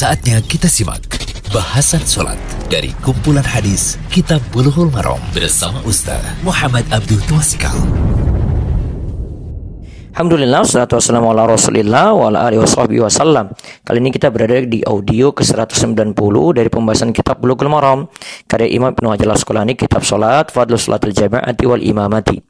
Saatnya kita simak bahasan sholat dari kumpulan hadis Kitab Bulughul Maram bersama Ustaz Muhammad Abdul Tuasikal. Alhamdulillah, salatu wassalamu ala rasulillah wa ala alihi washabihi wasallam Kali ini kita berada di audio ke-190 dari pembahasan kitab Bulughul Maram Karya Imam Ibnu Hajar Asqalani, kitab sholat, fadlu sholatil jama'ati wal imamati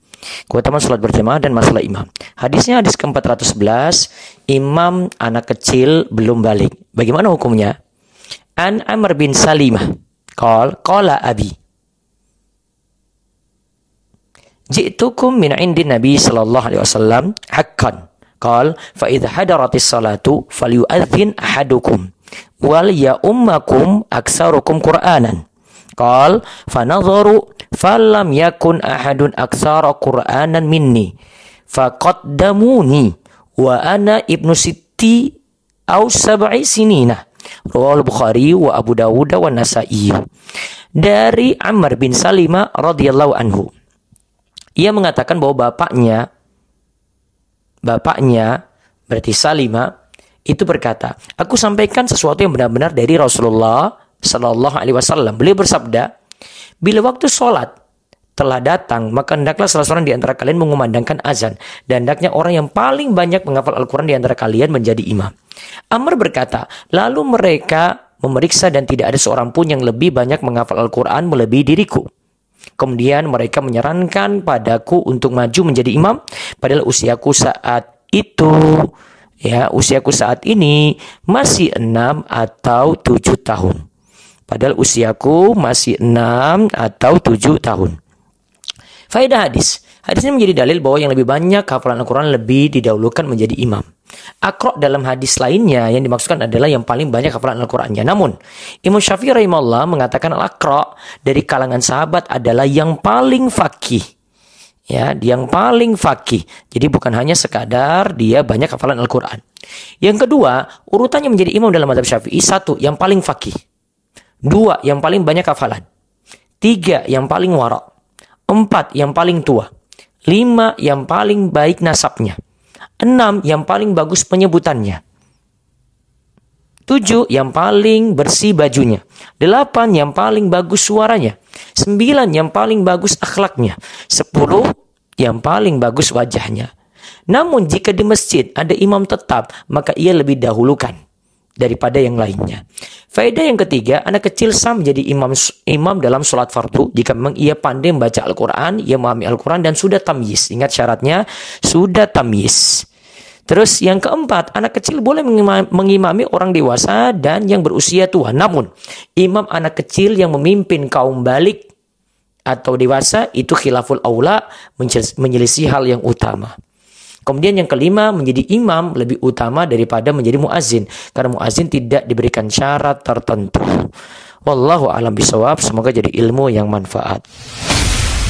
Keutamaan sholat berjamaah dan masalah imam Hadisnya hadis ke-411 Imam anak kecil belum balik Bagaimana hukumnya? An Amr bin Salimah Qal, qala abi Ji'tukum min indi Nabi sallallahu alaihi wasallam haqqan. Qal fa idza hadaratis salatu falyu'adzin ahadukum wal ya ummakum aksarukum Qur'anan. Qal fa nadharu falam yakun ahadun aksara Qur'anan minni faqaddamuni wa ana ibnu sitti au sab'i sinina. Rawal Bukhari wa Abu Dawud wa Nasa'i. Dari Amr bin Salimah radhiyallahu anhu. Ia mengatakan bahwa bapaknya, bapaknya berarti Salima itu berkata, aku sampaikan sesuatu yang benar-benar dari Rasulullah Sallallahu Alaihi Wasallam. Beliau bersabda, bila waktu sholat telah datang, maka hendaklah salah seorang di antara kalian mengumandangkan azan. Dan hendaknya orang yang paling banyak menghafal Al-Quran di antara kalian menjadi imam. Amr berkata, lalu mereka memeriksa dan tidak ada seorang pun yang lebih banyak menghafal Al-Quran melebihi diriku. Kemudian mereka menyarankan padaku untuk maju menjadi imam padahal usiaku saat itu ya usiaku saat ini masih enam atau tujuh tahun. Padahal usiaku masih enam atau tujuh tahun. Faedah hadis. Hadis ini menjadi dalil bahwa yang lebih banyak hafalan Al-Quran lebih didahulukan menjadi imam. Akro dalam hadis lainnya yang dimaksudkan adalah yang paling banyak hafalan Al-Qurannya. Namun, Imam Syafi'i rahimahullah mengatakan al-akro dari kalangan sahabat adalah yang paling fakih. Ya, yang paling fakih. Jadi bukan hanya sekadar dia banyak hafalan Al-Quran. Yang kedua, urutannya menjadi imam dalam madhab Syafi'i. Satu, yang paling fakih. Dua, yang paling banyak hafalan. Tiga, yang paling warok. Empat, yang paling tua. Lima, yang paling baik nasabnya. Enam, yang paling bagus penyebutannya. Tujuh, yang paling bersih bajunya. Delapan, yang paling bagus suaranya. Sembilan, yang paling bagus akhlaknya. Sepuluh, yang paling bagus wajahnya. Namun jika di masjid ada imam tetap, maka ia lebih dahulukan daripada yang lainnya. Faedah yang ketiga, anak kecil sah menjadi imam imam dalam sholat fardu jika memang ia pandai membaca Al-Quran, ia memahami Al-Quran dan sudah tamyiz. Ingat syaratnya, sudah tamyiz. Terus yang keempat, anak kecil boleh mengimami orang dewasa dan yang berusia tua. Namun, imam anak kecil yang memimpin kaum balik atau dewasa itu khilaful aula menyelisih hal yang utama. Kemudian yang kelima, menjadi imam lebih utama daripada menjadi muazin karena muazin tidak diberikan syarat tertentu. Wallahu alam bisawab, semoga jadi ilmu yang manfaat.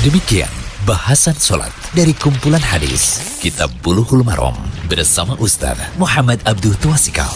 Demikian bahasan sholat dari kumpulan hadis Kitab Bulughul Maram bersama Ustaz Muhammad Abdul Tuasikal.